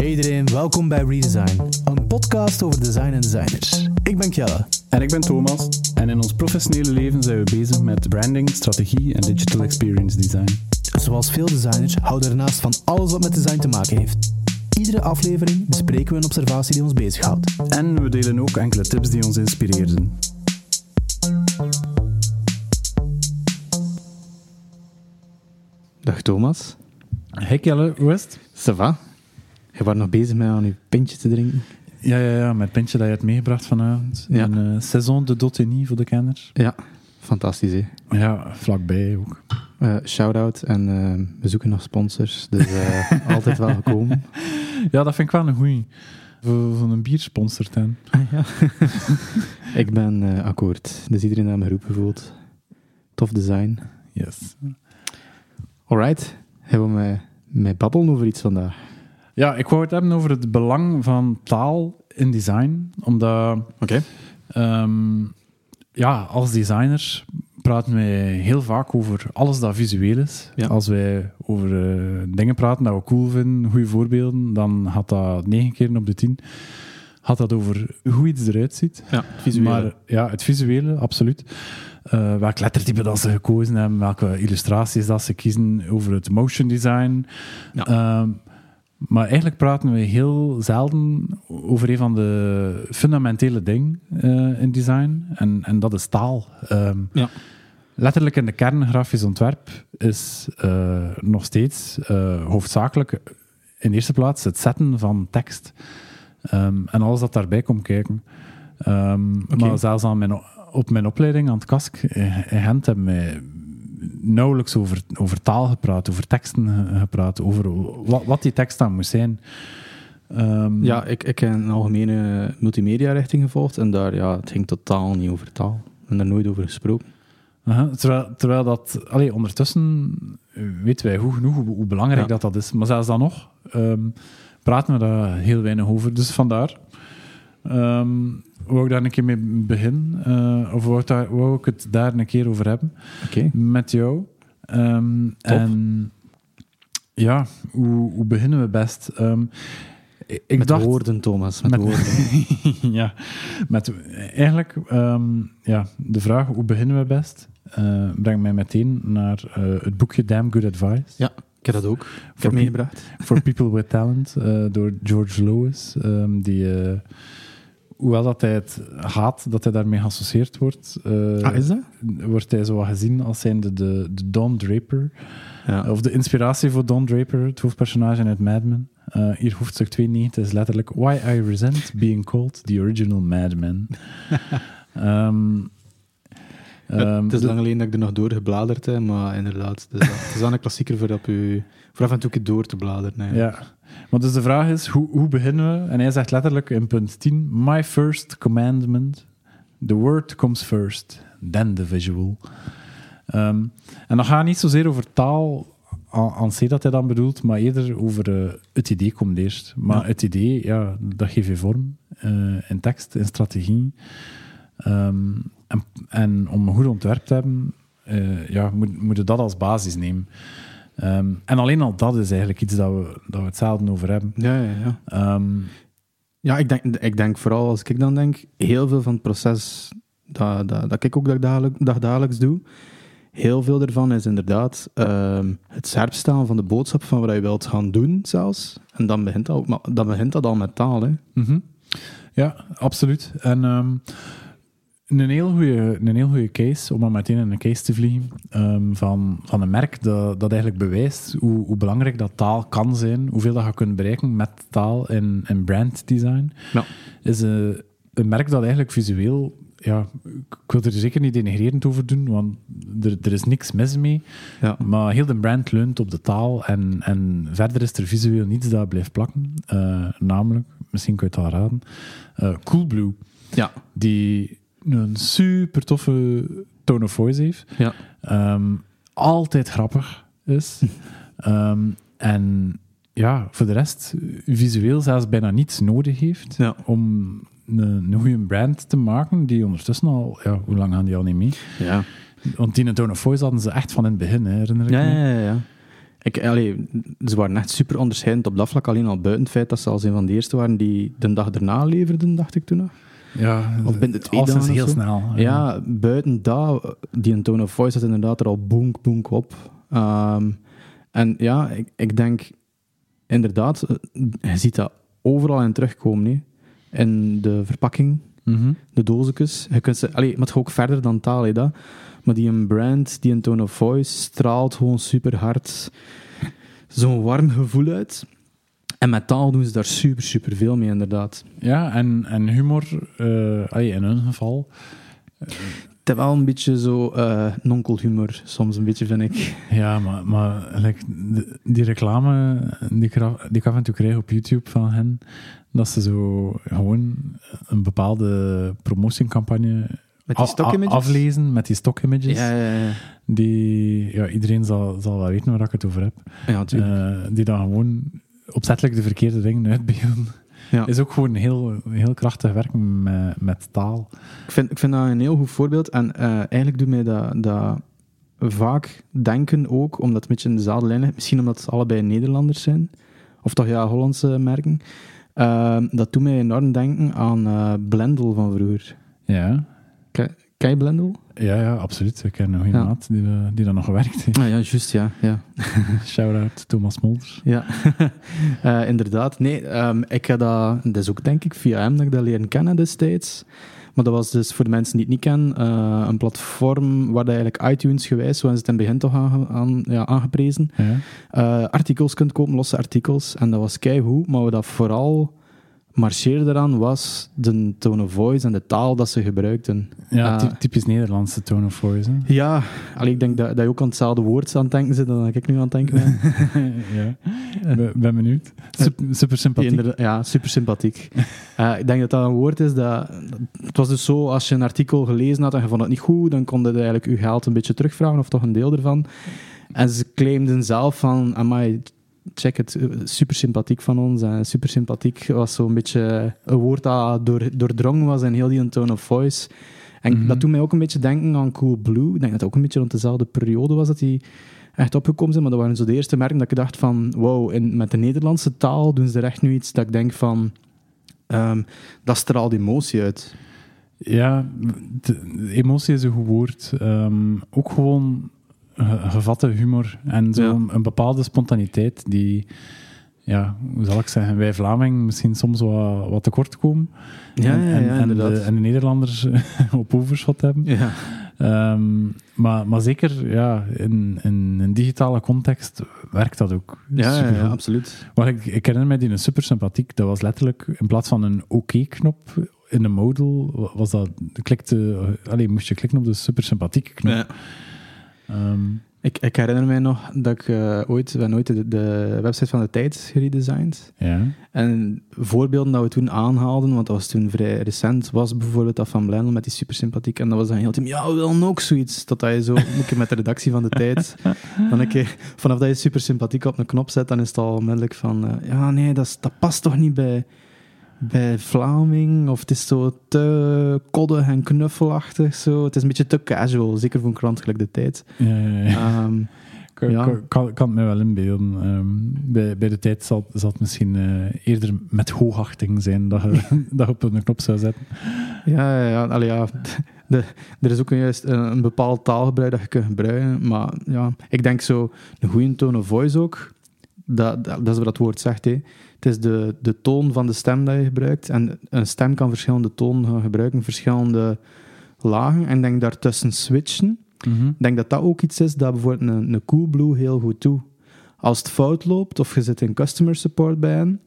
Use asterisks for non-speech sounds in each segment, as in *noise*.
Hey iedereen, welkom bij Redesign, een podcast over design en designers. Ik ben Kjelle. En ik ben Thomas. En in ons professionele leven zijn we bezig met branding, strategie en digital experience design. Zoals veel designers houden we ernaast van alles wat met design te maken heeft. Iedere aflevering bespreken we een observatie die ons bezighoudt. En we delen ook enkele tips die ons inspireerden. Dag Thomas. Hey Kelle, hoe is het? Ça va? Je was nog bezig met aan je pintje te drinken. Ja, ja, ja, met het pintje dat je hebt meegebracht vanavond. Ja. Een eh, saison de Dottigny voor de kenners. Ja, fantastisch hè. Ja, vlakbij ook. Eh, shout-out en eh, we zoeken nog sponsors, dus *laughs* altijd wel gekomen. Ja, dat vind ik wel een goeie. Voor, voor een biersponsor ten. *laughs* ja. Ik ben akkoord, dus iedereen heeft me geroepen voelt. Tof design. Yes. Alright, hebben we met, met babbelen over iets vandaag? Ja, ik wou het hebben over het belang van taal in design. Omdat. Ehm, ja, als designers praten wij heel vaak over alles dat visueel is. Ja. Als wij over eh, dingen praten dat we cool vinden, goede voorbeelden, dan gaat dat negen keer op de tien. Gaat dat over hoe iets eruit ziet. Ja, visueel. Maar ja, het visuele, absoluut. Eh, welk lettertype dat ze gekozen hebben, welke illustraties dat ze kiezen, over het motion design. Ja. Ehm, maar eigenlijk praten we heel zelden over een van de fundamentele dingen eh, in design, en, en dat is taal. Ehm, Ja. Letterlijk in de kern grafisch ontwerp is eh, nog steeds eh, hoofdzakelijk in eerste plaats het zetten van tekst. Ehm, en alles dat daarbij komt kijken. Ehm, Maar zelfs aan mijn, op mijn opleiding aan het KASK in Gent hebben wij nauwelijks over, over taal gepraat, over teksten ge- gepraat, over wat, wat die tekst dan moest zijn. Ehm, Ja, ik, ik heb een algemene multimedia-richting gevolgd en daar, ja, het ging totaal niet over taal. Ben daar nooit over gesproken. terwijl, terwijl dat, allee, ondertussen weten wij goed genoeg hoe, hoe belangrijk Ja. dat, dat is. Maar zelfs dan nog ehm, praten we daar heel weinig over. Dus vandaar. ehm wou ik daar een keer mee beginnen, eh, of wou ik, daar, wou ik het daar een keer over hebben. Oké. met jou. Ehm, en ja, hoe, hoe beginnen we best? Ehm, ik ik met dacht, woorden, Thomas, met, met- woorden. *laughs* ja, met, eigenlijk ehm, ja, de vraag hoe beginnen we best uh, brengt mij meteen naar eh, het boekje Damn Good Advice Ja, ik heb dat ook. Ik Voor heb meegebracht. for *laughs* People with Talent door George ehm, die hoewel dat hij het haat dat hij daarmee geassocieerd wordt, eh, ah, is dat? wordt hij zo wat gezien als zijnde de, de Don Draper. Ja. Of de inspiratie voor Don Draper, het hoofdpersonage in Mad Men. Eh, hier hoofdstuk 92 is letterlijk Why I Resent Being Called the Original Madman. *laughs* Ehm ehm, het is de- lang geleden dat ik er nog door gebladerd heb, maar inderdaad, het is, wel- het is een klassieker voor, op u, voor af en toe door te bladeren. Ja. Maar dus de vraag is, hoe, hoe beginnen we? En hij zegt letterlijk in punt 10, My first commandment, the word comes first, then the visual. Ehm, en dan gaat niet zozeer over taal, aan C dat hij dan bedoelt, maar eerder over eh, het idee komt eerst. Maar Ja. het idee, ja, dat geeft je vorm eh, in tekst, in strategie. Ehm, en, en om een goed ontwerp te hebben, eh, ja, moet, moet je dat als basis nemen. Ehm, en alleen al dat is eigenlijk iets dat we, dat we het zelden over hebben. Ja, ja, ja. Ehm, Ja, ik denk, ik denk vooral als ik dan denk, heel veel van het proces dat, dat, dat ik ook dagdagelijks doe, heel veel daarvan is inderdaad ehm, het scherpstellen van de boodschap van wat je wilt gaan doen zelfs. En dan begint dat, ook, maar dan begint dat al met taal. Hè. mhm. Ja, absoluut. En ehm, een heel goede een heel goede case, om maar meteen in een case te vliegen, ehm, van, van een merk dat, dat eigenlijk bewijst hoe, hoe belangrijk dat taal kan zijn, hoeveel dat je kunt bereiken met taal in, in branddesign, Ja. is eh, een merk dat eigenlijk visueel, ja, ik wil er zeker niet denigrerend over doen, want er, er is niks mis mee, Ja. maar heel de brand leunt op de taal en, en verder is er visueel niets dat blijft plakken. Eh, namelijk, misschien kun je het al raden, eh, Coolblue, Ja. die een super toffe tone of voice heeft. Ja. Ehm, altijd grappig is. *laughs* Ehm, en ja, voor de rest visueel zelfs bijna niets nodig heeft Ja. om een, een goede brand te maken, die ondertussen al, ja, hoe lang gaan die al niet mee? Ja. Want die tone of voice hadden ze echt van in het begin, hè, herinner ik Ja, me. ja, ja, ja. Ik, allee, ze waren echt super onderscheidend op dat vlak, alleen al buiten het feit dat ze als een van de eerste waren die de dag erna leverden, dacht ik toen nog. Ja, Of binnen de twee alles is dagen heel zo. snel. Ja, buiten dat, die tone of voice zat inderdaad er al boonk, boonk op. Ehm, en ja, ik, ik denk inderdaad, je ziet dat overal in terugkomen. hè. In de verpakking, Mhm. de doosjes. Je kunt ze, allee, maar het gaat ook verder dan taal, hè, dat. Maar die een brand, die een tone of voice, straalt gewoon super hard zo'n warm gevoel uit. En met taal doen ze daar super, super veel mee, inderdaad. Ja, en, en humor, eh, in hun geval. Het is wel een beetje zo eh nonkelhumor, soms een beetje, vind ik. Ja, maar, maar like, die reclame die ik, die ik af en toe krijg op YouTube van hen, dat ze zo gewoon een bepaalde promotiecampagne Met die a- stock a- images? aflezen met die stock images. Ja, ja, ja. Die, ja, iedereen zal, zal wel weten waar ik het over heb. Ja, natuurlijk. Eh, die dan gewoon opzettelijk de verkeerde dingen uitbeelden. Ja. Is ook gewoon heel, heel krachtig werken met, met taal. Ik, vind, ik vind dat een heel goed voorbeeld. En eh, eigenlijk doet mij dat, dat vaak denken ook, omdat het een beetje in dezelfde lijn ligt. Misschien omdat het allebei Nederlanders zijn. Of toch ja, Hollandse merken. Eh, dat doet mij enorm denken aan eh, Blendel van vroeger. Ja, Ken je Blendel? ja, ja absoluut. Ik ken een goede Ja. maat die, eh, die dan nog gewerkt heeft. Ah ja, juist, ja. ja. *laughs* Shout-out Thomas Molders. Ja, *laughs* Eh, inderdaad. Nee, ehm, ik heb dat, dat is ook denk ik via hem dat ik dat leren kennen destijds. Maar dat was dus voor de mensen die het niet kennen, eh, een platform waar je eigenlijk iTunes gewijs, zoals het in het begin toch aan, ja, aangeprezen, Ja. artikels kunt kopen, losse artikels. En dat was keigoed, maar wat dat vooral marcheerde eraan was de tone of voice en de taal dat ze gebruikten. Ja, ty- typisch Nederlandse tone of voice. Hè? Ja, allee, ik denk dat, dat je ook aan hetzelfde woord aan het denken zit dan ik nu aan het denken ben. *laughs* ja. Ben, ben benieuwd. Sup- super sympathiek. Ja, super sympathiek. *laughs* Eh, ik denk dat dat een woord is dat... Het was dus zo, als je een artikel gelezen had en je vond het niet goed, dan kon je eigenlijk je geld een beetje terugvragen, of toch een deel ervan. En ze claimden zelf van, amai, check het, eh, super sympathiek van ons. En super sympathiek was zo'n beetje een woord dat door, doordrongen was in heel die tone of voice. En Mhm. dat doet mij ook een beetje denken aan Cool Blue. Ik denk dat het ook een beetje rond dezelfde periode was dat die echt opgekomen zijn. Maar dat waren zo de eerste merken dat ik dacht van... Wow, in, met de Nederlandse taal doen ze er echt nu iets dat ik denk van... ehm, dat straalt emotie uit. Ja, de- emotie is een goed woord. Ehm, ook gewoon ge- gevatte humor en zo Ja. een bepaalde spontaniteit die, ja, hoe zal ik zeggen, wij Vlamingen misschien soms wat, wat tekort komen. Ja, en, ja, en, ja, en, de, en de Nederlanders *laughs* op overschot hebben. Ja. Ehm, maar, maar zeker ja, in, in een digitale context werkt dat ook. Ja, ja, absoluut. Maar ik, ik herinner mij die een super sympathiek. Dat was letterlijk in plaats van een OK-knop in de modal, wa- was dat, klikte, allee, moest je klikken op de super sympathieke knop. Ja. Ehm, Ik, ik herinner mij nog dat ik eh, ooit, we ooit de, de website van de tijd geredesigned. ja. En voorbeelden dat we toen aanhaalden, want dat was toen vrij recent, was bijvoorbeeld dat van Blendel met die super sympathiek. En dat was dan heel team, ja, we willen ook zoiets. Totdat je zo, *laughs* een keer met de redactie van de tijd, dan een keer, vanaf dat je super sympathiek op een knop zet, dan is het al onmiddellijk van, eh, ja, nee, dat, dat past toch niet bij, bij Vlaming, of het is zo te koddig en knuffelachtig, zo. Het is een beetje te casual, zeker voor een krant gelijk de tijd. Ja, ja, ja. Ehm, *laughs* ja. kan, kan, kan het me wel inbeelden. Ehm, bij, bij de tijd zal, zal het misschien eh, eerder met hoogachting zijn dat je, *laughs* dat je op een knop zou zetten. Ja, ja, ja. Allee, ja. *laughs* De, er is ook juist een, een bepaald taalgebruik dat je kunt gebruiken. Maar ja, ik denk zo, een goede tone of voice ook, dat, dat, dat is wat het woord zegt. Hè. Het is de, de toon van de stem dat je gebruikt. En een stem kan verschillende tonen gaan gebruiken, verschillende lagen. En denk daartussen switchen. Ik denk dat dat ook iets is dat bijvoorbeeld een, een Coolblue heel goed doet. Als het fout loopt of je zit in customer support bij hen,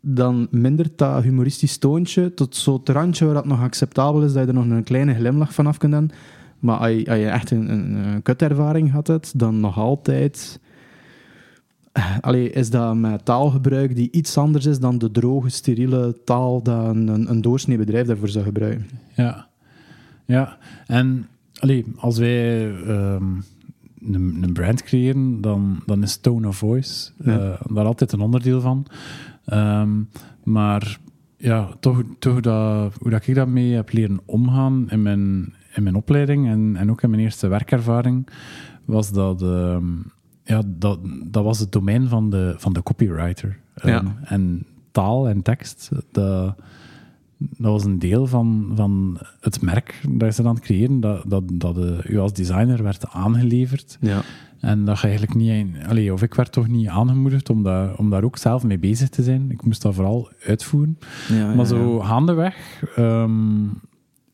dan mindert dat humoristisch toontje tot zo het randje waar dat nog acceptabel is, dat je er nog een kleine glimlach vanaf kunt doen. Maar als je, als je echt een, een, een kutervaring had, het, dan nog altijd... eh, Allee, is dat met taalgebruik die iets anders is dan de droge, steriele taal dat een, een, doorsnee bedrijf daarvoor zou gebruiken. Ja, ja. En allee, als wij ehm, een, een brand creëren, dan, dan is tone of voice Ja. eh, daar altijd een onderdeel van. Ehm, maar ja, toch, toch dat, hoe dat ik daarmee heb leren omgaan in mijn, in mijn opleiding en, en ook in mijn eerste werkervaring, was dat, ehm, ja, dat, dat was het domein van de, van de copywriter. Ja. Ehm, en taal en tekst, dat, dat was een deel van, van het merk dat ze aan het creëren, dat, dat, dat u als designer werd aangeleverd. Ja. En dat je eigenlijk niet... Allee, of ik werd toch niet aangemoedigd om, daar om daar ook zelf mee bezig te zijn. Ik moest dat vooral uitvoeren. Ja, Maar zo gaandeweg, ehm,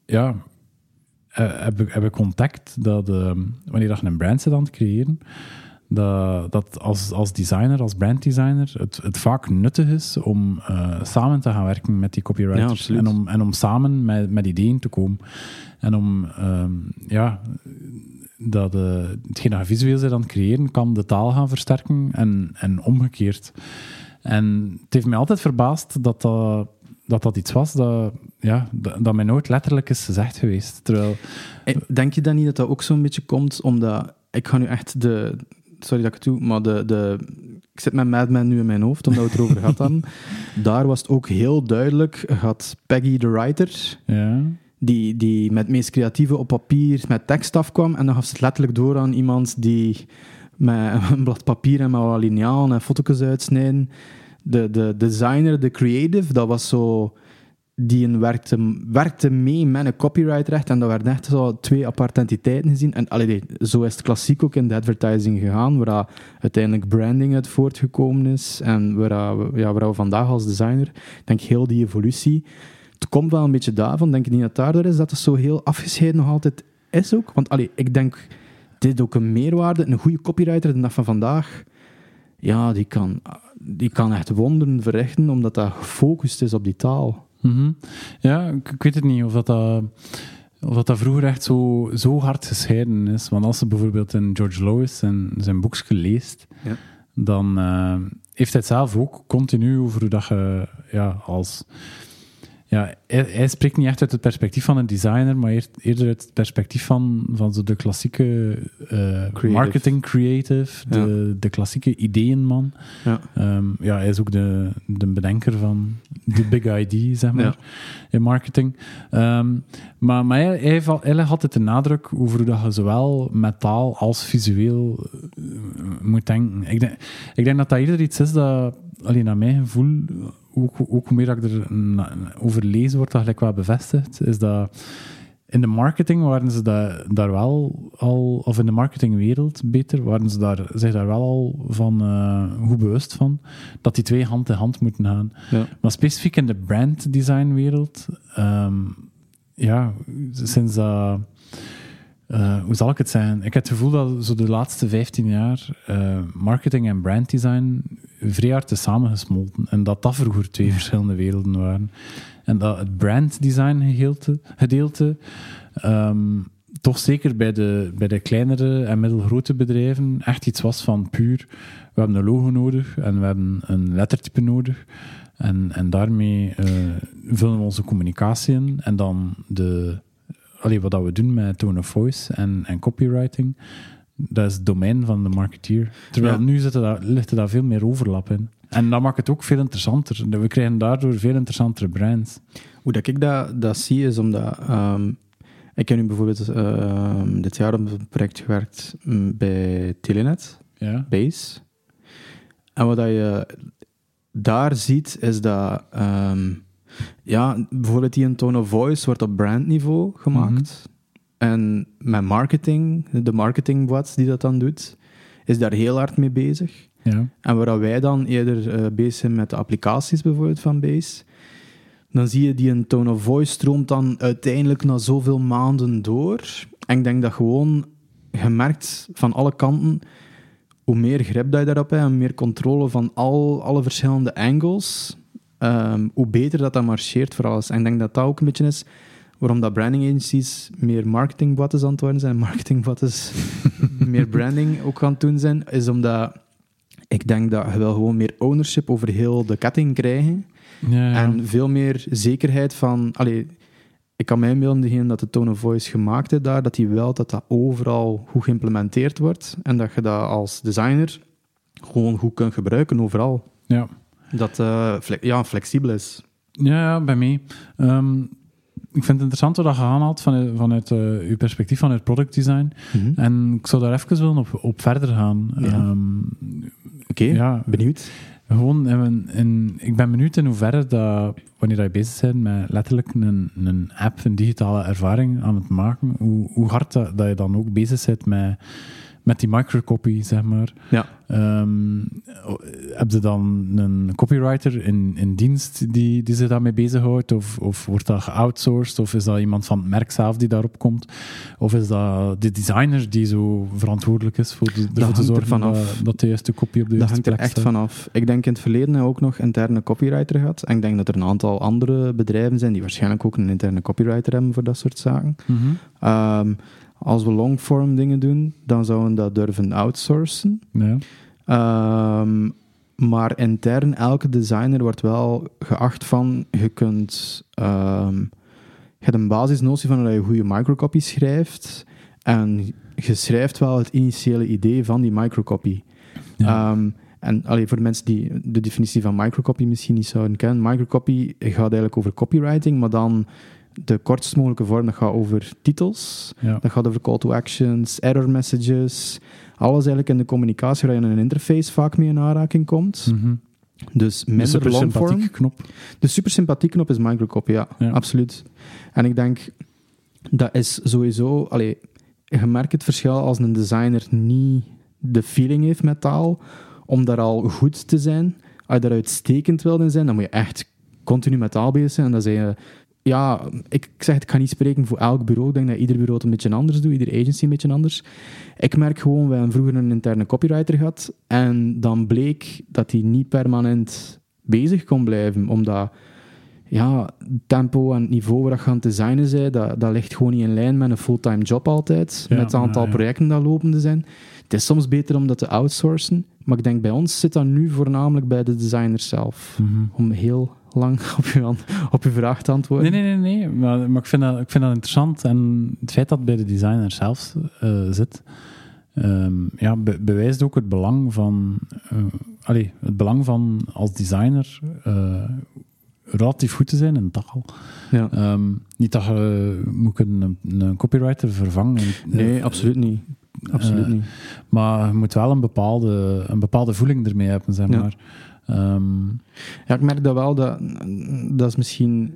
ja, eh, heb, ik, heb ik contact dat ehm, wanneer dat je een brand zit aan het creëren, dat, dat als, als designer, als branddesigner, het, het vaak nuttig is om eh, samen te gaan werken met die copywriters en, om, en om samen met, met ideeën te komen. En om, ehm, ja, dat eh, hetgeen dat je visueel aan het creëren, kan de taal gaan versterken en, en omgekeerd. En het heeft mij altijd verbaasd dat dat, dat, dat iets was dat, ja, dat, dat mij nooit letterlijk is gezegd geweest. Terwijl, Eh, Denk je dan niet dat dat ook zo'n beetje komt omdat... Ik ga nu echt de... Sorry dat ik het doe, maar de... de ik zit met Mad Men nu in mijn hoofd, omdat we het erover gehad *laughs* hadden. Daar was het ook heel duidelijk. Had Peggy de writer, ja, die, die met het meest creatieve op papier met tekst afkwam. En dan gaf ze het letterlijk door aan iemand die met een blad papier en met wat lineaal en foto's uitsnijden. De, de designer, de creative, dat was zo... Die werkte, werkte mee met een copyrightrecht en dat werden echt zo twee aparte entiteiten gezien. En allee, zo is het klassiek ook in de advertising gegaan, waar uiteindelijk branding uit voortgekomen is en waar, ja, waar we vandaag als designer, ik denk heel die evolutie, het komt wel een beetje daarvan, denk ik niet dat daardoor is, dat het zo heel afgescheiden nog altijd is ook. Want allee, ik denk, dit ook een meerwaarde. Een goede copywriter de dag van vandaag, ja, die kan, die kan echt wonderen verrichten, omdat dat gefocust is op die taal. Mhm. ja ik, ik weet het niet of dat, dat, of dat, dat vroeger echt zo, zo hard gescheiden is. Want als je bijvoorbeeld in George Lois zijn, zijn boekje leest, Ja. dan eh, heeft hij het zelf ook continu over hoe dat je ja, als... Ja, hij, hij spreekt niet echt uit het perspectief van een designer, maar eer- eerder uit het perspectief van, van zo de klassieke eh, marketing creative, de, de klassieke ideeënman. Ja. Ehm, ja, hij is ook de, de bedenker van de big ID, zeg maar, Ja. in marketing. Ehm, maar maar hij, hij, legt altijd de nadruk over hoe dat je zowel met taal als visueel eh, moet denken. Ik denk, ik denk dat dat eerder iets is dat, alleen naar mijn gevoel, ook, ook hoe meer dat ik er over lees, wordt dat gelijk wel bevestigd, is dat in de marketing waren ze daar, daar wel al, of in de marketingwereld beter, waren ze daar, zich daar wel al van eh, goed bewust van, dat die twee hand in hand moeten gaan. Ja. Maar specifiek in de branddesignwereld, ehm ja, sinds dat, eh, hoe zal ik het zeggen? Ik heb het gevoel dat zo de laatste 15 jaar eh, marketing en branddesign vrij hard is samengesmolten. En dat dat vroeger twee verschillende werelden waren. En dat het branddesign gedeelte, gedeelte ehm, toch zeker bij de, bij de kleinere en middelgrote bedrijven echt iets was van puur, we hebben een logo nodig en we hebben een lettertype nodig. En, en daarmee eh, vullen we onze communicatie in. En dan de, allee, wat dat we doen met tone of voice en, en copywriting, dat is het domein van de marketeer. Terwijl Ja. nu zit er daar, ligt er daar veel meer overlap in. En dat maakt het ook veel interessanter. We krijgen daardoor veel interessantere brands. Hoe dat ik dat, dat zie, is omdat... ehm, ik heb nu bijvoorbeeld ehm, dit jaar op een project gewerkt mm, bij Telenet, Ja? Base. En wat dat je daar ziet, is dat... ehm, ja, bijvoorbeeld die een tone of voice wordt op brandniveau gemaakt. En met marketing, de marketingbots die dat dan doet, is daar heel hard mee bezig. Ja. En waar wij dan eerder eh, bezig zijn met de applicaties bijvoorbeeld van Base, dan zie je die een tone of voice stroomt dan uiteindelijk na zoveel maanden door. En ik denk dat gewoon gemerkt van alle kanten, hoe meer grip dat je daarop hebt en meer controle van al, alle verschillende angles, ehm, hoe beter dat dat marcheert voor alles. En ik denk dat dat ook een beetje is waarom dat branding agencies meer marketingbottes aan het worden zijn en *laughs* marketingbottes meer branding ook aan het doen zijn, is omdat ik denk dat je wel gewoon meer ownership over heel de ketting krijgen. Ja, ja. En veel meer zekerheid van... Allee, ik kan mij inbeelden, degene dat de tone of voice gemaakt heeft daar, dat die wel dat dat overal goed geïmplementeerd wordt. En dat je dat als designer gewoon goed kunt gebruiken overal. ja. Dat eh, fle- ja, flexibel is. Ja, ja, bij mij. Ehm, ik vind het interessant wat je aanhaalt vanuit, vanuit eh, uw perspectief, vanuit product design. Mhm. En ik zou daar even willen op, op verder gaan. Ja. Ehm, Oké, ja, benieuwd. Gewoon, in, in- ik ben benieuwd in hoeverre dat, wanneer je bezig bent met letterlijk een, een app, een digitale ervaring aan het maken, hoe, hoe hard dat, dat je dan ook bezig bent met, met die microcopy, zeg maar. Ja. Ehm, heb je dan een copywriter in, in dienst die, die zich daarmee bezighoudt? Of, of wordt dat geoutsourced? Of is dat iemand van het merk zelf die daarop komt? Of is dat de designer die zo verantwoordelijk is voor de, ervoor te er zorgen vanaf. dat, dat de juiste kopie op de Dat juiste hangt er plek echt vanaf. Ik denk in het verleden ook nog interne copywriter gehad. En ik denk dat er een aantal andere bedrijven zijn die waarschijnlijk ook een interne copywriter hebben voor dat soort zaken. Ehm, als we longform dingen doen, dan zouden we dat durven outsourcen. Ja. Ehm, maar intern, elke designer wordt wel geacht van, je kunt... ehm, je hebt een basisnotie van hoe je goede microcopy schrijft. En je schrijft wel het initiële idee van die microcopy. Ja. Ehm, en allee, voor de mensen die de definitie van microcopy misschien niet zouden kennen, microcopy gaat eigenlijk over copywriting, maar dan de kortst mogelijke vorm, dat gaat over titels, ja. dat gaat over call to actions, error messages, alles eigenlijk in de communicatie waar je in een interface vaak mee in aanraking komt. Mhm. Dus Een minder super longform. sympathieke knop. De super sympathieke knop is microcopy, ja, Ja. absoluut. En ik denk, dat is sowieso... Allee, je merkt het verschil als een designer niet de feeling heeft met taal, om daar al goed te zijn. Als je daar uitstekend wil in zijn, dan moet je echt continu met taal bezig zijn. En dan zeg je... Ja, ik, zeg het, ik ga niet spreken voor elk bureau. Ik denk dat ieder bureau het een beetje anders doet, ieder agency een beetje anders. Ik merk gewoon, we hebben vroeger een interne copywriter gehad, en dan bleek dat hij niet permanent bezig kon blijven, omdat ja, het tempo en het niveau waar je aan het designen bent, dat, dat ligt gewoon niet in lijn met een fulltime job altijd, Ja, met het aantal ja, ja. projecten dat lopende zijn. Het is soms beter om dat te outsourcen, maar ik denk bij ons zit dat nu voornamelijk bij de designers zelf. Mhm. Om heel lang *laughs* op je, op uw vraag te antwoorden. Nee, nee, nee, nee. Maar, maar ik, vind dat, ik vind dat interessant. En het feit dat het bij de designer zelf eh, zit, ehm, ja, be- bewijst ook het belang van, allee, het belang van als designer eh, relatief goed te zijn in taal. Ja. Ehm, niet dat je moet een, een copywriter vervangen. Nee, absoluut niet. Absoluut niet. Maar je moet wel een bepaalde, een bepaalde voeling ermee hebben, zeg Ja. Ehm, Ja, ik merk dat wel, dat, dat is misschien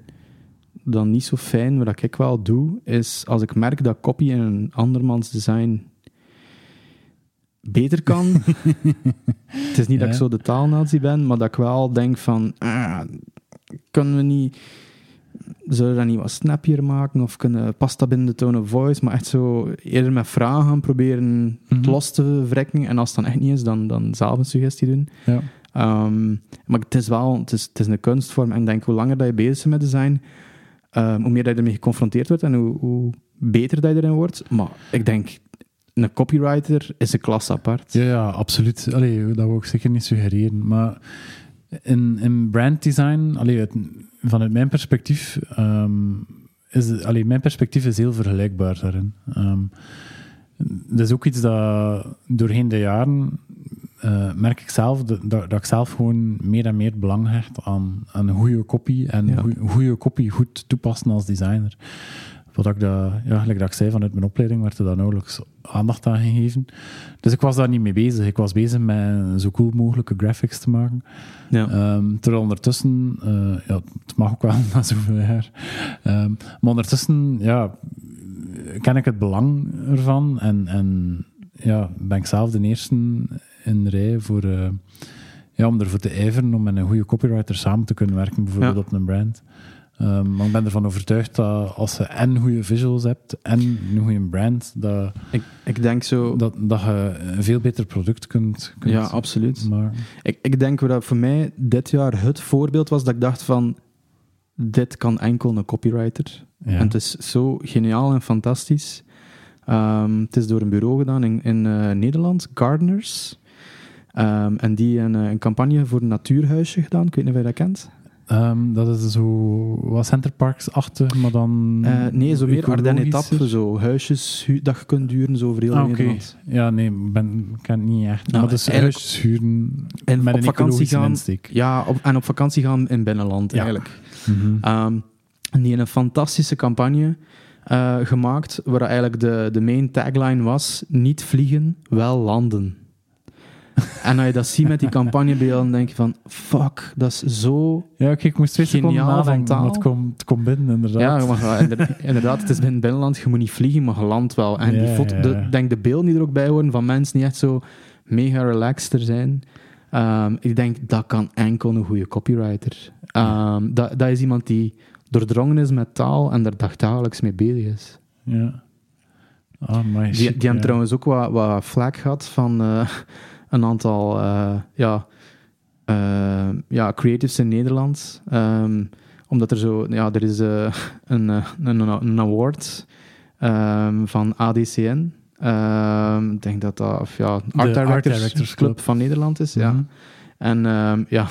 dan niet zo fijn. Wat ik wel doe, is als ik merk dat copy in een andermans design beter kan. *laughs* het is niet dat ik zo de taalnazi ben, maar dat ik wel denk van, ah, kunnen we niet... Zullen we dat niet wat snappier maken? Of kunnen past dat binnen de tone of voice? Maar echt zo eerder met vragen gaan proberen het Mhm. los te wrekken. En als het dan echt niet is, dan, dan zelf een suggestie doen. ja. Ehm, maar het is wel het is, een kunstvorm. En denk, hoe langer dat je bezig bent met design, ehm, hoe meer dat je ermee geconfronteerd wordt en hoe, hoe beter dat je erin wordt. Maar ik denk, een copywriter is een klas apart. Ja, ja, absoluut. Allee, dat wil ik zeker niet suggereren. Maar in, in branddesign, allee, vanuit mijn perspectief, ehm, is, allee, mijn perspectief is heel vergelijkbaar daarin. Dat is ook iets dat doorheen de jaren eh, merk ik zelf dat, dat, dat ik zelf gewoon meer en meer belang hecht aan, aan een goede copy en Ja. goeie- goede copy goed toepassen als designer. Wat ik dat, ja, dat ik zei, vanuit mijn opleiding werd er daar nauwelijks aandacht aan gegeven. Dus ik was daar niet mee bezig. Ik was bezig met zo cool mogelijke graphics te maken. Ja. Ehm, terwijl ondertussen, eh, ja, het mag ook wel *laughs* na zoveel jaar, Ehm, maar ondertussen ja, ken ik het belang ervan en, en ja, ben ik zelf de eerste in de rij voor, eh, ja, om ervoor te ijveren om met een goede copywriter samen te kunnen werken, bijvoorbeeld Ja. op een brand. Ehm, maar ik ben ervan overtuigd dat als je en goede visuals hebt en een goede brand, dat, Ik, ik denk zo... dat, dat je een veel beter product kunt, kunt ja, absoluut. maken. Ik, ik denk dat voor mij dit jaar het voorbeeld was dat ik dacht van... Dit kan enkel een copywriter. Ja. En het is zo geniaal en fantastisch. Ehm, het is door een bureau gedaan in, in eh, Nederland, Gardeners. Ehm, en die hebben eh, een campagne voor een natuurhuisje gedaan. Ik weet niet of je dat kent. Ehm, dat is zo wat Centerparks-achtig, maar dan... Eh, nee, zo meer Ardennen ecologischer. etappe. Zo huisjes hu- dat je kunt duren zo over heel Ah. Nederland. Ja, nee, ik ben, ik ken het niet echt. Nou, maar dus huisjes huren En met op een vakantie gaan. insteek. Ja, op, en op vakantie gaan in binnenland Ja. eigenlijk. Ehm, En die een fantastische campagne eh, gemaakt, waar eigenlijk de, de main tagline was, niet vliegen, wel landen. En als je dat ziet met die campagnebeelden, dan denk je van, fuck, dat is zo... Ja, ik moest twee seconden Geniaal van nadenken, taal. maar het komt het komt binnen, inderdaad. Ja, maar ja, inder- *laughs* inderdaad, het is binnen het binnenland, je moet niet vliegen, maar je landt wel. En die Ja, foto, ja, de, ja. denk de beelden die er ook bij horen van mensen die echt zo mega relaxed er zijn. Ehm, ik denk, dat kan enkel een goede copywriter. Ehm, dat, dat is iemand die doordrongen is met taal en daar dagdagelijks mee bezig is. Ja. Ah, Die, die hebben trouwens ook wat, wat gehad van eh, een aantal eh, ja, eh, ja, creatives in Nederland. Ehm, omdat er zo, ja, er is eh, een, een, een award ehm, van ADCN. Ehm, ik denk dat dat of ja, Art Art Directors, Directors Club Club. van Nederland is. Ja. Mhm. En ehm, ja,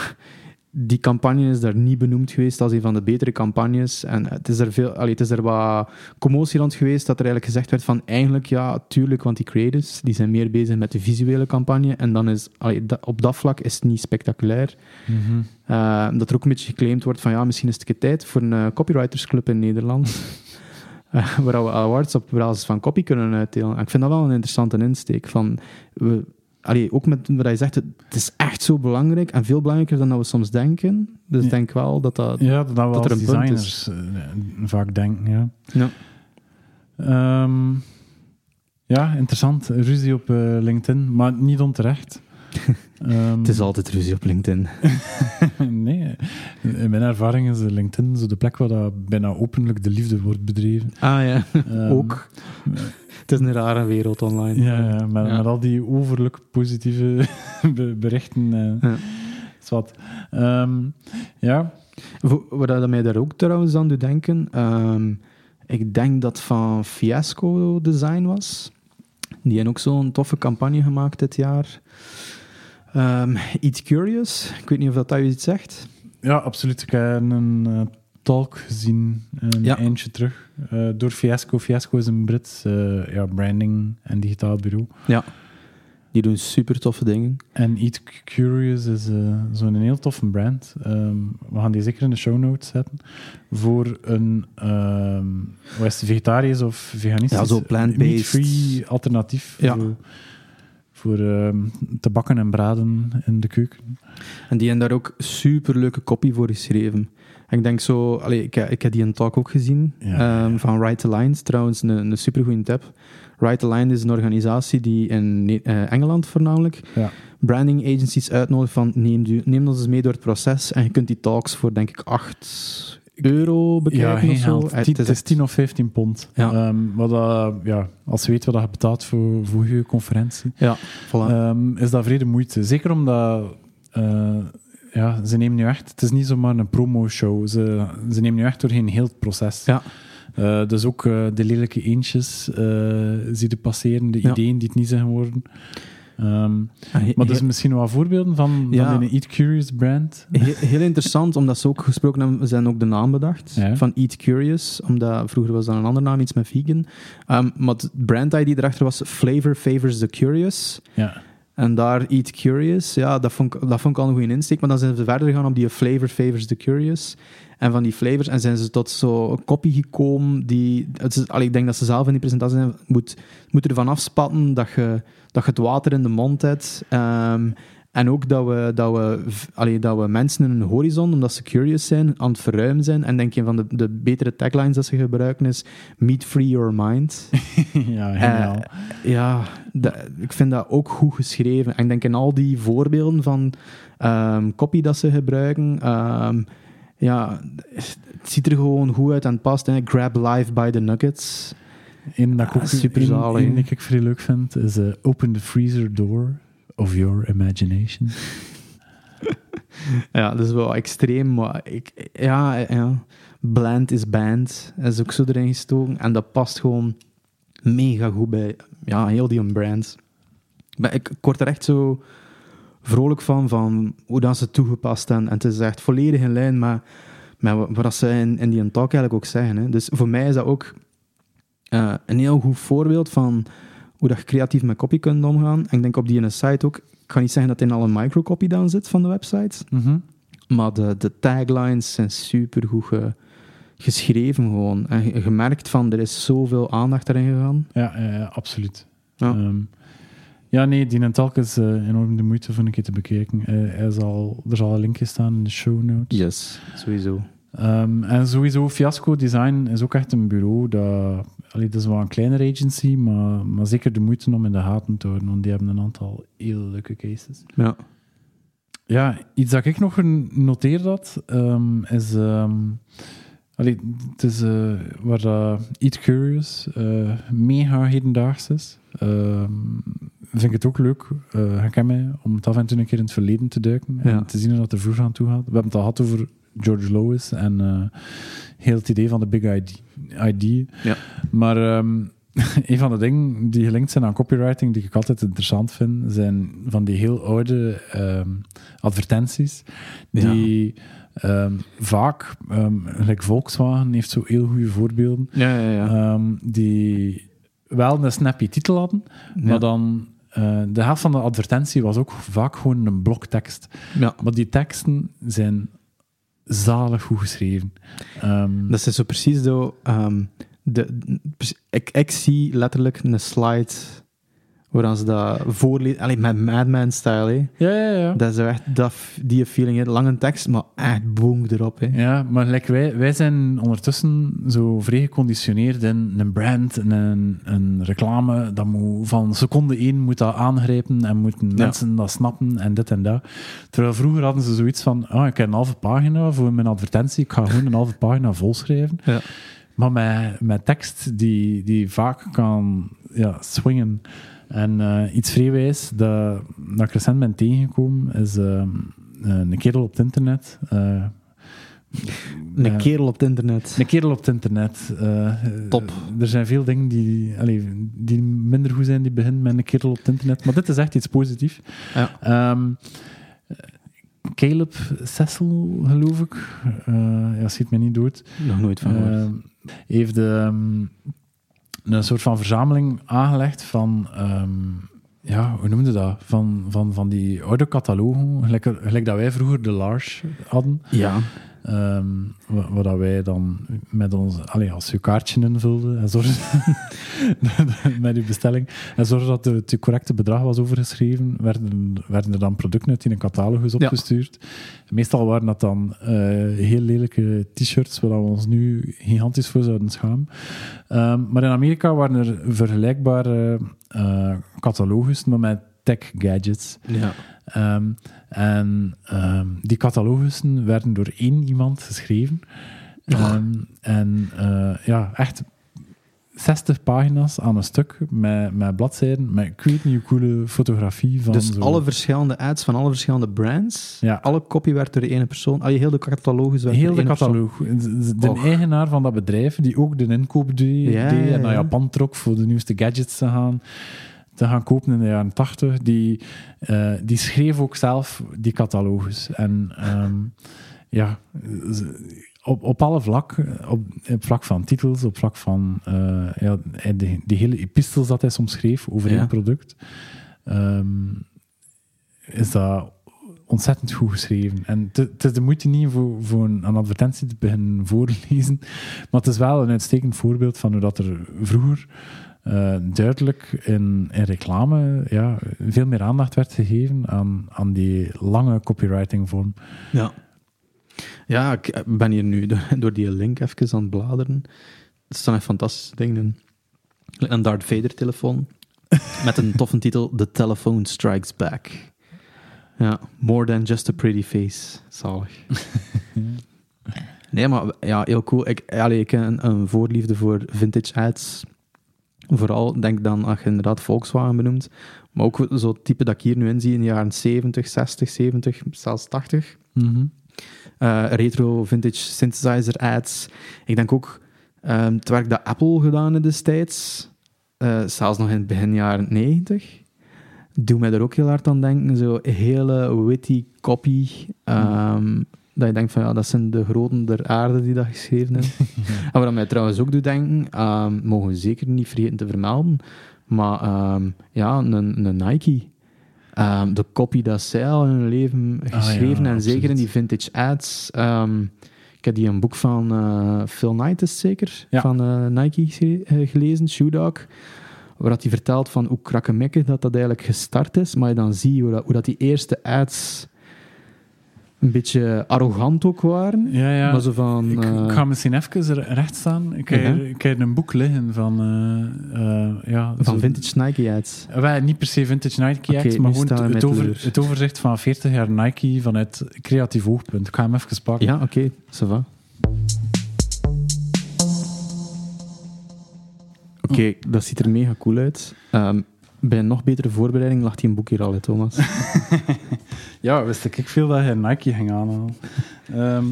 die campagne is daar niet benoemd geweest als een van de betere campagnes. En het is er, veel, allee, het is er wat commotie rond geweest dat er eigenlijk gezegd werd van eigenlijk ja, tuurlijk, want die creators die zijn meer bezig met de visuele campagne. En dan is allee, da- op dat vlak is het niet spectaculair. Mhm. Eh, dat er ook een beetje geclaimd wordt van ja, misschien is het een keer tijd voor een eh, copywritersclub in Nederland. *laughs* Eh, waar we awards op basis van copy kunnen uitdelen. En ik vind dat wel een interessante insteek. Van, we, allee, ook met wat je zegt, het het is echt zo belangrijk en veel belangrijker dan dat we soms denken. Dus ik denk wel dat dat... Ja, dat dat er een punt designers eh, vaak denken, ja. Ja. Ehm, ja, interessant. Ruzie op eh, LinkedIn, maar niet onterecht. *laughs* Ehm, Het is altijd ruzie op LinkedIn. *laughs* nee, in mijn ervaring is LinkedIn zo de plek waar dat bijna openlijk de liefde wordt bedreven. Ah ja, Ehm, ook. Het is een rare wereld online. Ja, ja, met, Ja. met al die overlijk positieve *laughs* be- berichten. eh Ja. zwart. Ehm, ja, Wat dat mij daar ook trouwens aan doet denken, ehm, ik denk dat van Fiasco Design was. Die hebben ook zo'n toffe campagne gemaakt dit jaar. Ehm Eat Curious, ik weet niet of dat, dat je iets zegt. ja, absoluut. Ik heb een eh, talk gezien, een Ja. eindje terug, eh, door Fiasco. Fiasco is een Brits eh, ja, branding- en digitaal bureau. Ja. Die doen super toffe dingen. En Eat Curious is eh, zo'n heel toffe brand. Ehm, we gaan die zeker in de show notes zetten. Voor een ehm wat is het, vegetarisch of veganistisch, Ja, zo plant-based. meat-free alternatief Ja. voor, voor ehm, te bakken en braden in de keuken. En die hebben daar ook super leuke copy voor geschreven. En ik denk zo, allee, ik, ik heb die een talk ook gezien Ja, ehm, van Right Aligned, trouwens een, een super goede tip. Right Aligned is een organisatie die in eh, Engeland voornamelijk Ja. branding agencies uitnodigt van neem, du- neem ons eens mee door het proces en je kunt die talks voor denk ik 8 euro bekijken Ja, of zo. geld. Eh, Tien- het Het is is echt- 10 of 15 pond. Ja. Ehm, wat ja, als je weet wat je betaalt voor, voor je conferentie, Ja, voilà. Ehm, is dat vrede moeite. Zeker omdat eh, ja, ze nemen nu echt, het is niet zomaar een promo-show, ze, ze nemen nu echt doorheen heel het proces. Ja. Eh, dus ook eh, de lelijke eentjes eh zie je passeren, de Ja. ideeën die het niet zijn geworden. Ehm, En he- maar dus misschien wel voorbeelden van, Ja. van een Eat Curious brand. Heel, heel interessant, omdat ze ook gesproken hebben, we zijn ook de naam bedacht Ja. van Eat Curious, omdat vroeger was dat een andere naam, iets met vegan. Ehm, maar het brand ID erachter was Flavor Favors the Curious. Ja. En daar Eat Curious, ja, dat vond, ik, dat al een goede insteek. Maar dan zijn ze verder gegaan op die Flavor Favors the Curious. En van die flavors, en zijn ze tot zo'n kopie gekomen die... Het is, ik denk dat ze zelf in die presentatie zijn, moet, moet ervan afspatten dat je, dat je het water in de mond hebt. Ehm, en ook dat we, dat, we, allee, dat we mensen in hun horizon, omdat ze curious zijn, aan het verruimen zijn. En denk je van de, de betere taglines dat ze gebruiken is meat free your mind. *laughs* ja. Eh, ja, dat- ik vind dat ook goed geschreven. En ik denk in al die voorbeelden van ehm copy dat ze gebruiken, ehm, ja, het ziet er gewoon goed uit en het past. Hè. Grab life by the nuggets. Eén dat ik Ah, ook hè. die ik vrij leuk vind, is eh, Open the freezer door of your imagination. *laughs* Ja, dat is wel extreem, maar ik, ja, ja, bland is band. Is ook zo erin gestoken. En dat past gewoon mega goed bij ja, heel die brand. Maar ik, word er echt zo vrolijk van, van hoe dat ze toegepast hebben. En het is echt volledig in lijn met, met wat ze in, in die talk eigenlijk ook zeggen. Hè. Dus voor mij is dat ook eh, een heel goed voorbeeld van hoe dat je creatief met copy kunt omgaan. En ik denk op die ene site ook, ik kan niet zeggen dat er al een microcopy dan zit van de website, Mhm. maar de, de taglines zijn super goed, ge, geschreven gewoon. En je- je merkt van, er is zoveel aandacht erin gegaan. Ja, absoluut. Ja. Ja, ja nee, die Nentalk is eh, enorm de moeite van een keer te bekijken. Hij zal, er zal een linkje staan in de show notes. Yes, sowieso. Ehm, en sowieso, Fiasco Design is ook echt een bureau dat... Allee, dat is wel een kleinere agency, maar, maar zeker de moeite om in de gaten te houden, want die hebben een aantal heel leuke cases. Ja. Ja, iets dat ik nog genoteerd had, ehm, is... allee, het is eh, waar dat Eat Curious eh, mega hedendaags is. Ehm, vind ik het ook leuk, uh, mij, om het af en toe een keer in het verleden te duiken en Ja. te zien hoe dat er vroeger aan toe gaat. We hebben het al gehad over George Lois en eh, heel het idee van de Big ID. ID. Ja. Maar ehm, *laughs* een van de dingen die gelinkt zijn aan copywriting, die ik altijd interessant vind, zijn van die heel oude ehm, advertenties, die ehm, vaak, gelijk Volkswagen heeft zo heel goede voorbeelden, Ja, ja, ja. die wel een snappy titel hadden, maar dan eh, de helft van de advertentie was ook vaak gewoon een bloktekst. ja. Maar die teksten zijn zalig goed geschreven. Ehm, Dat is zo precies zo... ehm, de, ik, ik zie letterlijk een slide waar ze dat voorlezen. Alleen met Madman-style, ja, ja, ja. Dat is echt dat, die feeling, hè. Lange tekst, maar echt boom erop, hè. Ja, maar like wij, wij zijn ondertussen zo vrij geconditioneerd in een brand, en een, een reclame. Dat moet, van seconde één moet dat aangrijpen en moeten mensen dat snappen en dit en dat. Terwijl vroeger hadden ze zoiets van, ah, ik heb een halve pagina voor mijn advertentie, ik ga gewoon een halve pagina volschrijven. Ja. Maar met, met tekst die, die vaak kan ja, swingen. En eh, iets vrijwijs dat, dat ik recent ben tegengekomen, is ehm, een kerel op het internet. eh, Een eh, kerel op het internet. een kerel op het internet. eh, Top. eh, Er zijn veel dingen die, allee, die minder goed zijn, die beginnen met een kerel op het internet. Maar dit is echt iets positiefs. Ja. Ehm, Caleb Cecil, geloof ik. eh ja, schiet mij niet dood. Nog nooit van gehoord. Ehm, heeft ehm, een soort van verzameling aangelegd van, ehm, ja, hoe noemde dat? Van, van, van die oude catalogen, gelijk, gelijk dat wij vroeger de Lars hadden. ja. Wa- waar dat wij dan met ons, allee, als je kaartje invulde en zorgde *laughs* met je bestelling en zorgde dat het correcte bedrag was overgeschreven, werden, werden er dan producten uit in een catalogus Ja. opgestuurd. Meestal waren dat dan eh, heel lelijke t-shirts, waar we ons nu gigantisch voor zouden schamen. Ehm, maar in Amerika waren er vergelijkbare eh catalogus, maar met tech gadgets. ja. Ehm, en ehm, die catalogussen werden door één iemand geschreven. Ehm, en eh, ja, echt 60 pagina's aan een stuk met, met bladzijden, met ik weet niet hoe coole fotografie van Dus zo- alle verschillende ads van alle verschillende brands, Ja. alle copy werd door één persoon, al je heel de catalogus werd Heel door de catalogus. De eigenaar van dat bedrijf, die ook de inkoop deed, Ja, deed ja, en naar ja. Japan trok voor de nieuwste gadgets te gaan, te gaan kopen in de jaren 80, die, eh, die schreef ook zelf die catalogus. En ehm, ja, op, op alle vlakken, op, op vlak van titels, op vlak van eh, ja, die, die hele epistels dat hij soms schreef over Ja. één product, ehm, is dat ontzettend goed geschreven. En het- het is de moeite niet voor, voor een, een advertentie te beginnen *laughs* voorlezen, maar het is wel een uitstekend voorbeeld van hoe dat er vroeger eh, duidelijk in, in reclame ja, veel meer aandacht werd gegeven aan, aan die lange copywriting vorm. Ja. Ja, ik ben hier nu door, door die link even aan het bladeren. Er staan echt fantastische dingen in. Een Darth Vader telefoon met een toffe *laughs* titel The Telephone Strikes Back. Ja, more than just a pretty face. Zalig. *laughs* Nee, maar ja, heel cool. Ik, allee, ik heb een, een voorliefde voor vintage ads. Vooral, denk dan, als je inderdaad Volkswagen benoemt, maar ook zo'n type dat ik hier nu in zie in de jaren 70, 60, 70, zelfs 80. Mhm. Eh, retro vintage synthesizer ads. Ik denk ook ehm, het werk dat Apple gedaan heeft destijds, eh, zelfs nog in het begin jaren 90, doet mij er ook heel hard aan denken. Zo hele witty copy. ehm, Dat je denkt van ja, dat zijn de groten der aarde die dat geschreven hebben. *laughs* En wat mij trouwens ook doet denken, ehm, mogen we zeker niet vergeten te vermelden, maar ehm, ja, een, een Nike. Ehm, de copy dat zij al in hun leven geschreven ja, en zeker in die vintage ads. ik heb die een boek van eh, Phil Knight, is zeker? Ja. Van eh, Nike eh, gelezen, Shoe Dog. Waar hij vertelt van hoe krakkemikkig dat dat eigenlijk gestart is. Maar je dan ziet hoe dat, hoe dat die eerste ads een beetje arrogant ook waren. Ja, ja. Maar zo van... Ik, eh, ik ga misschien even recht staan. Ik heb, ik heb een boek liggen van... eh, eh, ja, van zo- vintage Nike ads. Eh, wel, niet per se vintage Nike Act, maar gewoon het, met het over, teleur. het overzicht van 40 jaar Nike vanuit creatief oogpunt. Ik ga hem even pakken. Ja, oké, ça va. Oké, dat ziet er mega cool uit. Ehm, bij een nog betere voorbereiding lag die een boek hier al, hè, Thomas. *laughs* Ja, wist ik ik veel dat hij Nike ging aanhalen. Ehm,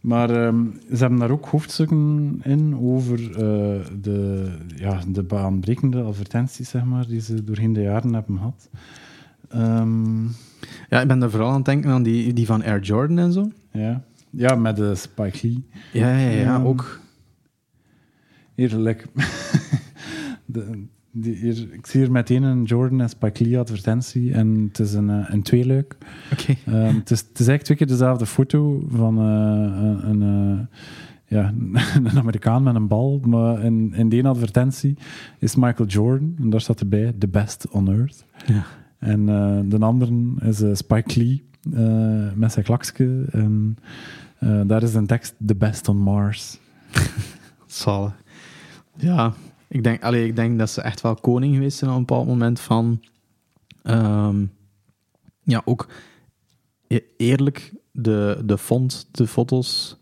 maar ehm, ze hebben daar ook hoofdstukken in over eh, de, ja, de baanbrekende advertenties, zeg maar, die ze doorheen de jaren hebben gehad. Ehm, ja, ik ben er vooral aan het denken aan die, die van Air Jordan en zo. ja. ja, met de Spike Lee. Ja, ja, ja, Ja. ook. Eerlijk. *laughs* de, die, hier, ik zie hier meteen een Jordan en Spike Lee advertentie en het is een, eh, een tweeluik. Oké. Ehm, het, is, het is eigenlijk twee keer dezelfde foto van eh, een, eh, ja, *laughs* een Amerikaan met een bal. Maar in, in die advertentie is Michael Jordan. En daar staat erbij, the best on earth. Ja. En de andere is Spike Lee met zijn klakske. En daar is een tekst, the best on Mars. *laughs* Zalig. Ja, ik denk, allee, ik denk dat ze echt wel koning geweest zijn op een bepaald moment van... ehm, ja, ook e- eerlijk, de, de font, de foto's,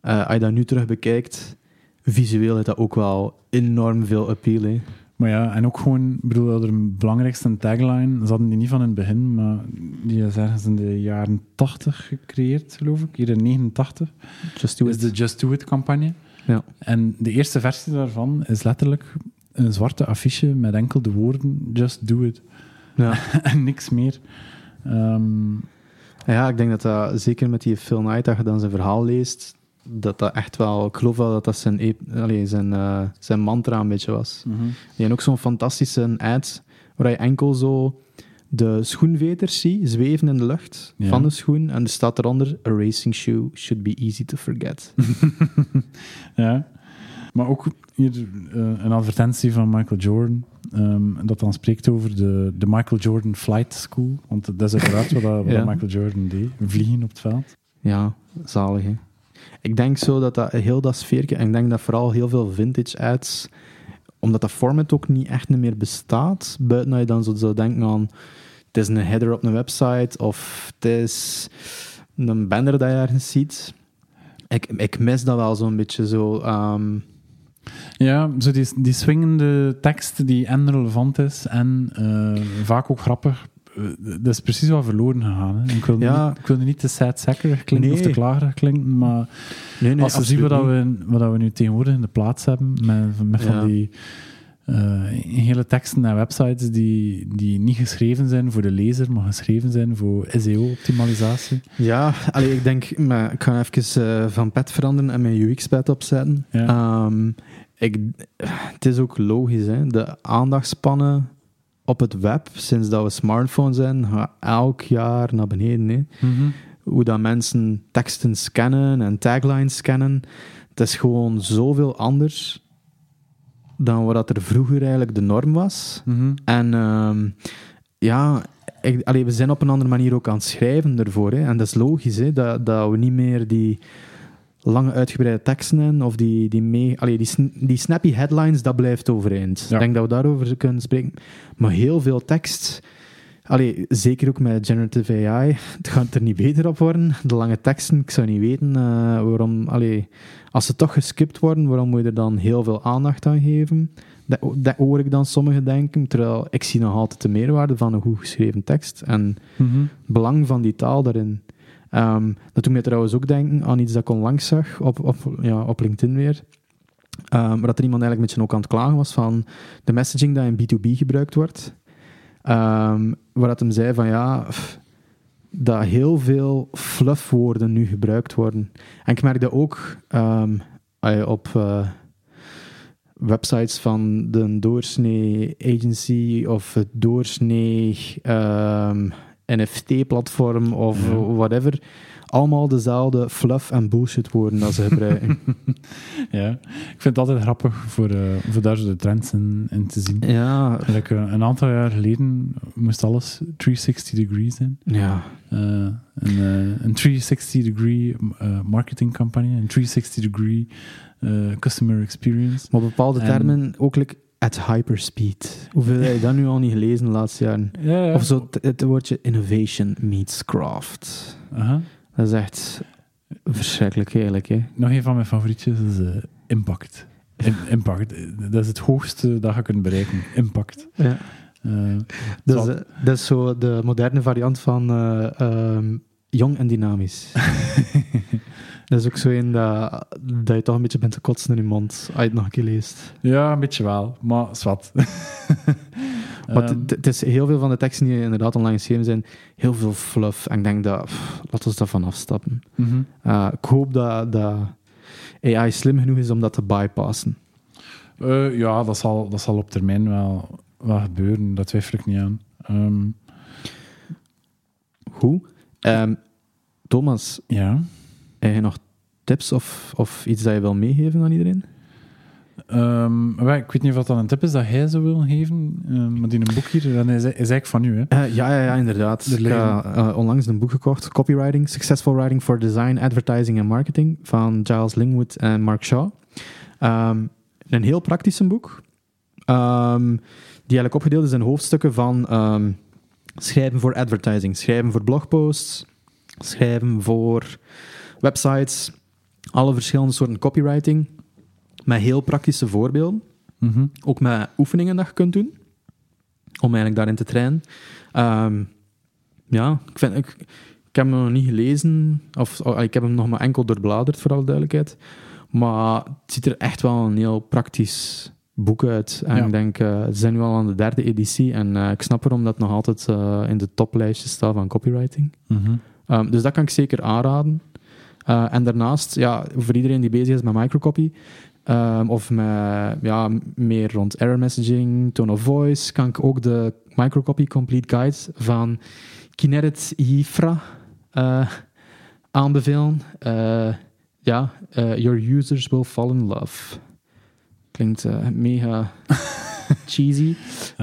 eh, als je dat nu terug bekijkt, visueel heeft dat ook wel enorm veel appeal. Hè. Maar ja, en ook gewoon, ik bedoel, de belangrijkste tagline, ze hadden die niet van in het begin, maar die is ergens in de jaren 80 gecreëerd, geloof ik. Hier in 89 Just do is it. de Just Do It campagne. Ja. En de eerste versie daarvan is letterlijk een zwarte affiche met enkel de woorden Just Do It. Ja. *laughs* en niks meer. Ehm, ja, ik denk dat dat, zeker met die Phil Knight, dat je dan zijn verhaal leest, dat dat echt wel, ik geloof wel dat dat zijn, ep- zijn, eh, zijn mantra een beetje was. Die hebben ook zo'n fantastische ad waar je enkel zo de schoenveters ziet zweven in de lucht Ja. van de schoen. En er staat eronder: A racing shoe should be easy to forget. *laughs* Ja. Maar ook hier eh, een advertentie van Michael Jordan, ehm, dat dan spreekt over de, de Michael Jordan Flight School. Want dat is uiteraard wat, dat, wat Ja. dat Michael Jordan deed, vliegen op het veld. ja, zalig hè. Ik denk zo dat dat heel dat sfeertje, en ik denk dat vooral heel veel vintage ads, omdat dat format ook niet echt meer bestaat, buiten dat je dan zo zou denken aan het is een header op een website of het is een banner dat je ergens ziet. Ik, ik mis dat wel zo'n beetje zo. ehm, Ja, zo die, die swingende tekst die en relevant is en eh, vaak ook grappig. Eh, Dat is precies wat verloren gegaan. Hè. Ik, wil Ja. niet, ik wil niet te klinken of te Nee. klagerig klinken, maar nee, nee, als je ziet absoluut wat, we, wat we nu tegenwoordig in de plaats hebben, met, met Ja. van die eh, hele teksten en websites die, die niet geschreven zijn voor de lezer, maar geschreven zijn voor SEO-optimalisatie. Ja, allee, ik denk, maar ik ga even eh, van pet veranderen en mijn UX-pad opzetten. Ja. Ehm, ik, het is ook logisch, hè? de aandachtspannen op het web, sinds dat we smartphones zijn, gaan elk jaar naar beneden. Hè? Hoe dat mensen teksten scannen en taglines scannen, het is gewoon zoveel anders dan wat er vroeger eigenlijk de norm was. Mhm. En ehm, ja, ik, allee, we zijn op een andere manier ook aan het schrijven ervoor. Hè. En dat is logisch, hè, dat, dat we niet meer die lange uitgebreide teksten hebben, of die, die, mee, allee, die, die snappy headlines, dat blijft overeind. Ja. Ik denk dat we daarover kunnen spreken. Maar heel veel tekst, allee, zeker ook met generative AI, het gaat er niet beter op worden. De lange teksten, ik zou niet weten eh, waarom... Allee, als ze toch geskipt worden, waarom moet je er dan heel veel aandacht aan geven? Dat, dat hoor ik dan sommigen denken, terwijl ik zie nog altijd de meerwaarde van een goed geschreven tekst en Mhm. het belang van die taal daarin. Ehm, dat doet mij trouwens ook denken aan iets dat ik onlangs zag op, op, ja, op LinkedIn weer. Ehm, maar dat er iemand eigenlijk een beetje ook aan het klagen was van de messaging dat in B2B gebruikt wordt. Ehm, waar dat hem zei van ja, pff, dat heel veel fluffwoorden nu gebruikt worden. En ik merk dat ook ehm, op eh, websites van de doorsnee agency of het doorsnee ehm, NFT-platform of Ja. whatever. Allemaal dezelfde fluff en bullshit woorden dat ze gebruiken. *laughs* Ja, ik vind het altijd grappig voor, eh, voor daar zo de trends in, in te zien. ja, Like, eh, een aantal jaar geleden moest alles 360 degrees zijn. ja. Eh, een, een 360 degree marketing campagne, een 360 degree eh, customer experience. Maar bepaalde En- termen ook like, at hyperspeed. Hoeveel heb je dat nu al niet gelezen de laatste jaren? Ja, ja. Of zo het, het woordje innovation meets craft. Aha. Dat is echt verschrikkelijk eigenlijk. Hè? Nog een van mijn favorietjes is eh, impact. In- *laughs* impact, eh, dat is het hoogste dat je kunt bereiken. Impact. Ja. Eh, Dat, is, Zal- dat is zo de moderne variant van eh, ehm, jong en dynamisch. *laughs* dat is ook zo een dat, dat je toch een beetje bent te kotsen in je mond als je het nog een keer leest. ja, een beetje wel, maar zwart. *laughs* Maar Ehm, het- is heel veel van de teksten die inderdaad online geschreven zijn, heel veel fluff. En ik denk dat, pff, laten we daarvan afstappen. mhm. Uh, ik hoop dat, dat AI slim genoeg is om dat te bypassen. Eh, ja, dat zal, dat zal op termijn wel, wel gebeuren, dat twijfel ik niet aan. Ehm, Hoe? Ehm, Thomas, ja. heb je nog tips of, of iets dat je wil meegeven aan iedereen? Ehm, wel, ik weet niet of dat een tip is dat hij zou willen geven, ehm, maar die een boek hier, dat is, is eigenlijk van u. Hè? Eh, ja, ja, ja, inderdaad. Er Ik heb eh, onlangs een boek gekocht, Copywriting, Successful Writing for Design, Advertising and Marketing, van Giles Lingwood en Mark Shaw. Ehm, een heel praktisch boek, die eigenlijk opgedeeld is in hoofdstukken van schrijven voor advertising, schrijven voor blogposts, schrijven voor websites, alle verschillende soorten copywriting, met heel praktische voorbeelden. Mhm. Ook met oefeningen dat je kunt doen. Om eigenlijk daarin te trainen. Ehm, ja, ik, vind, ik, ik heb hem nog niet gelezen. Of oh, ik heb hem nog maar enkel doorbladerd, voor alle duidelijkheid. Maar het ziet er echt wel een heel praktisch boek uit. En Ja. ik denk, eh ze zijn nu al aan de derde editie. En eh, ik snap waarom dat nog altijd eh, in de toplijstjes staat van copywriting. Mhm. Ehm, dus dat kan ik zeker aanraden. En daarnaast, ja, voor iedereen die bezig is met microcopy, ehm, of met ja, meer rond error messaging, tone of voice, kan ik ook de Microcopy Complete Guide van Kinerit Yifra eh, aanbevelen. Eh, ja, eh, Your users will fall in love. Klinkt mega *laughs* cheesy.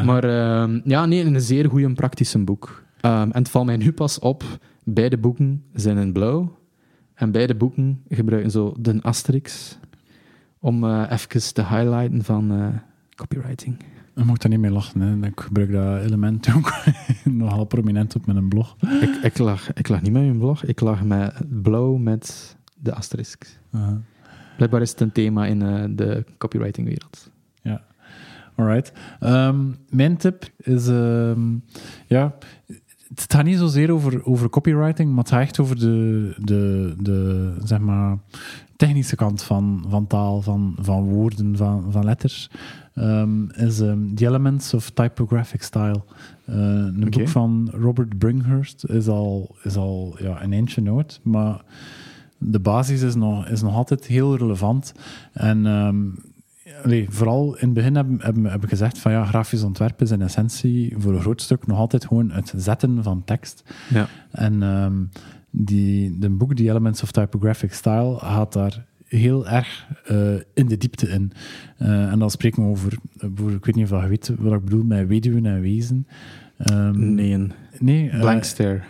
Maar ehm, ja, nee, een zeer goed en praktisch boek. Ehm, en het valt mij nu pas op, beide boeken zijn in blauw. En beide boeken gebruiken zo de asterix om eh even te highlighten van eh, copywriting. Je moet daar niet mee lachen. Hè. Ik gebruik dat element *laughs* ook nogal prominent op mijn blog. ik, ik, lag, ik lag niet met mijn blog, ik lag met blauw met de asterisk. Blijkbaar is het een thema in eh, de copywritingwereld. Alright. Ehm, mijn tip is, ehm, ja, het gaat niet zozeer over, over copywriting, maar het gaat echt over de, de, de zeg maar, technische kant van, van taal, van, van woorden, van, van letters. Ehm, is ehm, The Elements of Typographic Style. Eh, een boek van Robert Bringhurst is al, is al ja, een eentje oud, maar de basis is nog, is nog altijd heel relevant. En ehm, Allee, vooral in het begin hebben, hebben we gezegd van ja, grafisch ontwerpen is in essentie voor een groot stuk nog altijd gewoon het zetten van tekst. Ja. En die, de boek The Elements of Typographic Style gaat daar heel erg eh, in de diepte in. Eh, en dan spreken we over, over, ik weet niet of je weet wat ik bedoel, met weduwen en wezen. Ehm, Nee, nee eh, blank stare. *laughs*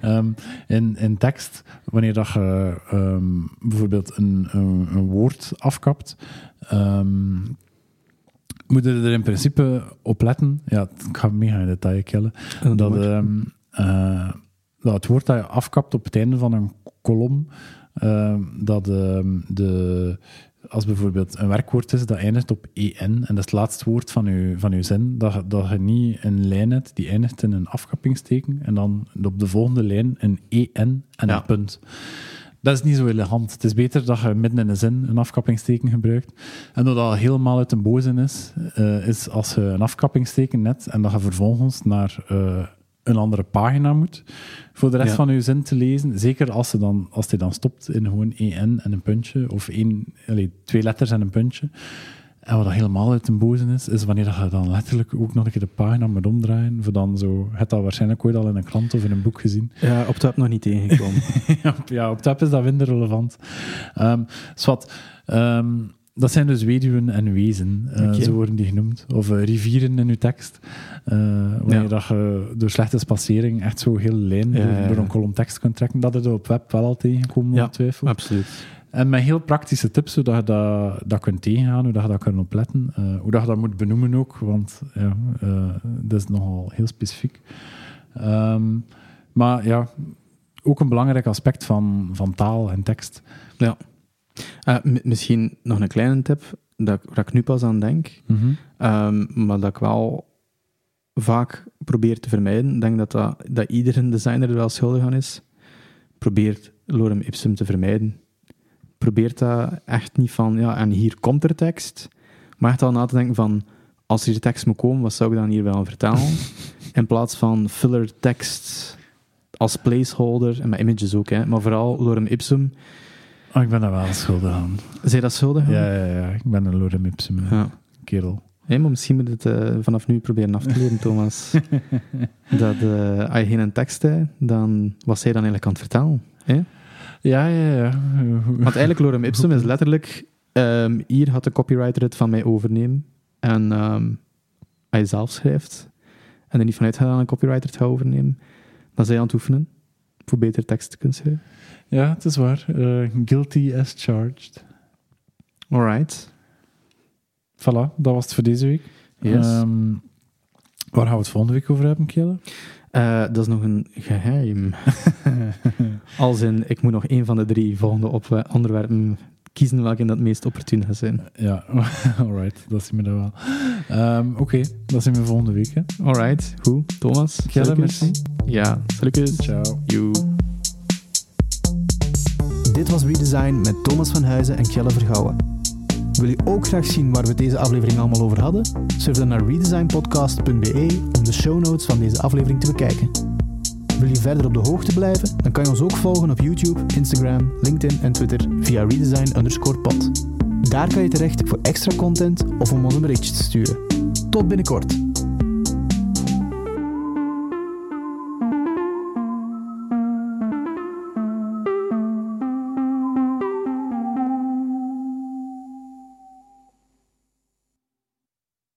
Ehm, in, in tekst, wanneer dat je ehm, bijvoorbeeld een, een, een woord afkapt, moet je er in principe op letten. Ja, ik ga mega in detail killen. Dat, ehm, dat het woord dat je afkapt op het einde van een kolom, ehm, dat ehm, de, als bijvoorbeeld een werkwoord is dat eindigt op en, en dat is het laatste woord van je, van uw zin, dat, je- dat je niet een lijn hebt die eindigt in een afkappingsteken en dan op de volgende lijn een en en Ja. een punt. Dat is niet zo elegant. Het is beter dat je midden in een zin een afkappingsteken gebruikt. En dat dat helemaal uit een bozin is, eh, is als je een afkappingsteken net en dat je vervolgens naar eh, een andere pagina moet voor de rest Ja. van je zin te lezen. Zeker als, ze dan, als die dan stopt in gewoon en en een puntje, of één, allee, twee letters en een puntje. En wat helemaal uit de boze is, is wanneer je dan letterlijk ook nog een keer de pagina moet omdraaien. Voor dan zo, je hebt dat waarschijnlijk ooit al in een krant of in een boek gezien. Ja, op dat nog niet tegengekomen. *laughs* ja, op tab is dat minder relevant. Um, zwart, ehm, dat zijn dus weduwen en wezen, uh, zo worden die genoemd. Of eh, rivieren in uw tekst. Uh, wanneer Ja. dat je door slechte spacering echt zo heel lijn Ja, door, een kolom tekst kunt trekken. Dat is er op web wel al tegengekomen, Ja. ongetwijfeld. Absoluut. En met heel praktische tips, hoe dat je dat, dat kunt tegengaan, hoe dat je dat kunt opletten, eh, hoe dat je dat moet benoemen ook, want ja, eh, dat is nogal heel specifiek. Ehm, maar ja, ook een belangrijk aspect van, van taal en tekst. Ja. M- misschien nog een kleine tip, dat, waar ik nu pas aan denk, ehm, maar dat ik wel vaak probeer te vermijden. Ik denk dat, dat, dat iedere designer er wel schuldig aan is. Probeert lorem ipsum te vermijden. Probeert dat echt niet van, ja, en hier komt er tekst. Maar echt al na te denken van, als hier tekst moet komen, wat zou ik dan hier wel vertellen? *laughs* In plaats van filler tekst als placeholder, en met images ook, hè, maar vooral lorem ipsum. Oh, ik ben daar wel schuldig aan. Zijn dat schuldig? aan? Ja, ja, ja, ik ben een lorem ipsum Ja. kerel. Maar misschien moet het eh, vanaf nu proberen af te leren, *laughs* Thomas. dat eh, als je geen tekst hebt, dan wat zij dan eigenlijk aan het vertellen. Hè? Ja, ja, ja. Want eigenlijk, lorem ipsum is letterlijk... ehm, hier had de copywriter het van mij overnemen. En ehm, als je zelf schrijft, en er niet vanuit gaat dat een copywriter het gaat overnemen, dan zijn je aan het oefenen voor beter tekst te kunnen schrijven. Ja, het is waar. Eh, guilty as charged. Alright. Voilà, dat was het voor deze week. Yes. Ehm, waar gaan we het volgende week over hebben, Kjelle? Eh, dat is nog een geheim. *laughs* Als in, ik moet nog één van de drie volgende op onderwerpen kiezen welke dat meest opportun gaat zijn. Ja, *laughs* alright, dat zien we dan wel. Ehm, Oké, dat zien we volgende week. Hè. Alright, goed. Thomas? Kjelle, merci. Ja, salutjes. Ciao. Joe. Dit was Redesign met Thomas van Huizen en Kjelle Vergouwen. Wil je ook graag zien waar we deze aflevering allemaal over hadden? Surf dan naar redesignpodcast.be om de show notes van deze aflevering te bekijken. Wil je verder op de hoogte blijven? Dan kan je ons ook volgen op YouTube, Instagram, LinkedIn en Twitter via redesign underscore pod. Daar kan je terecht voor extra content of om ons een berichtje te sturen. Tot binnenkort!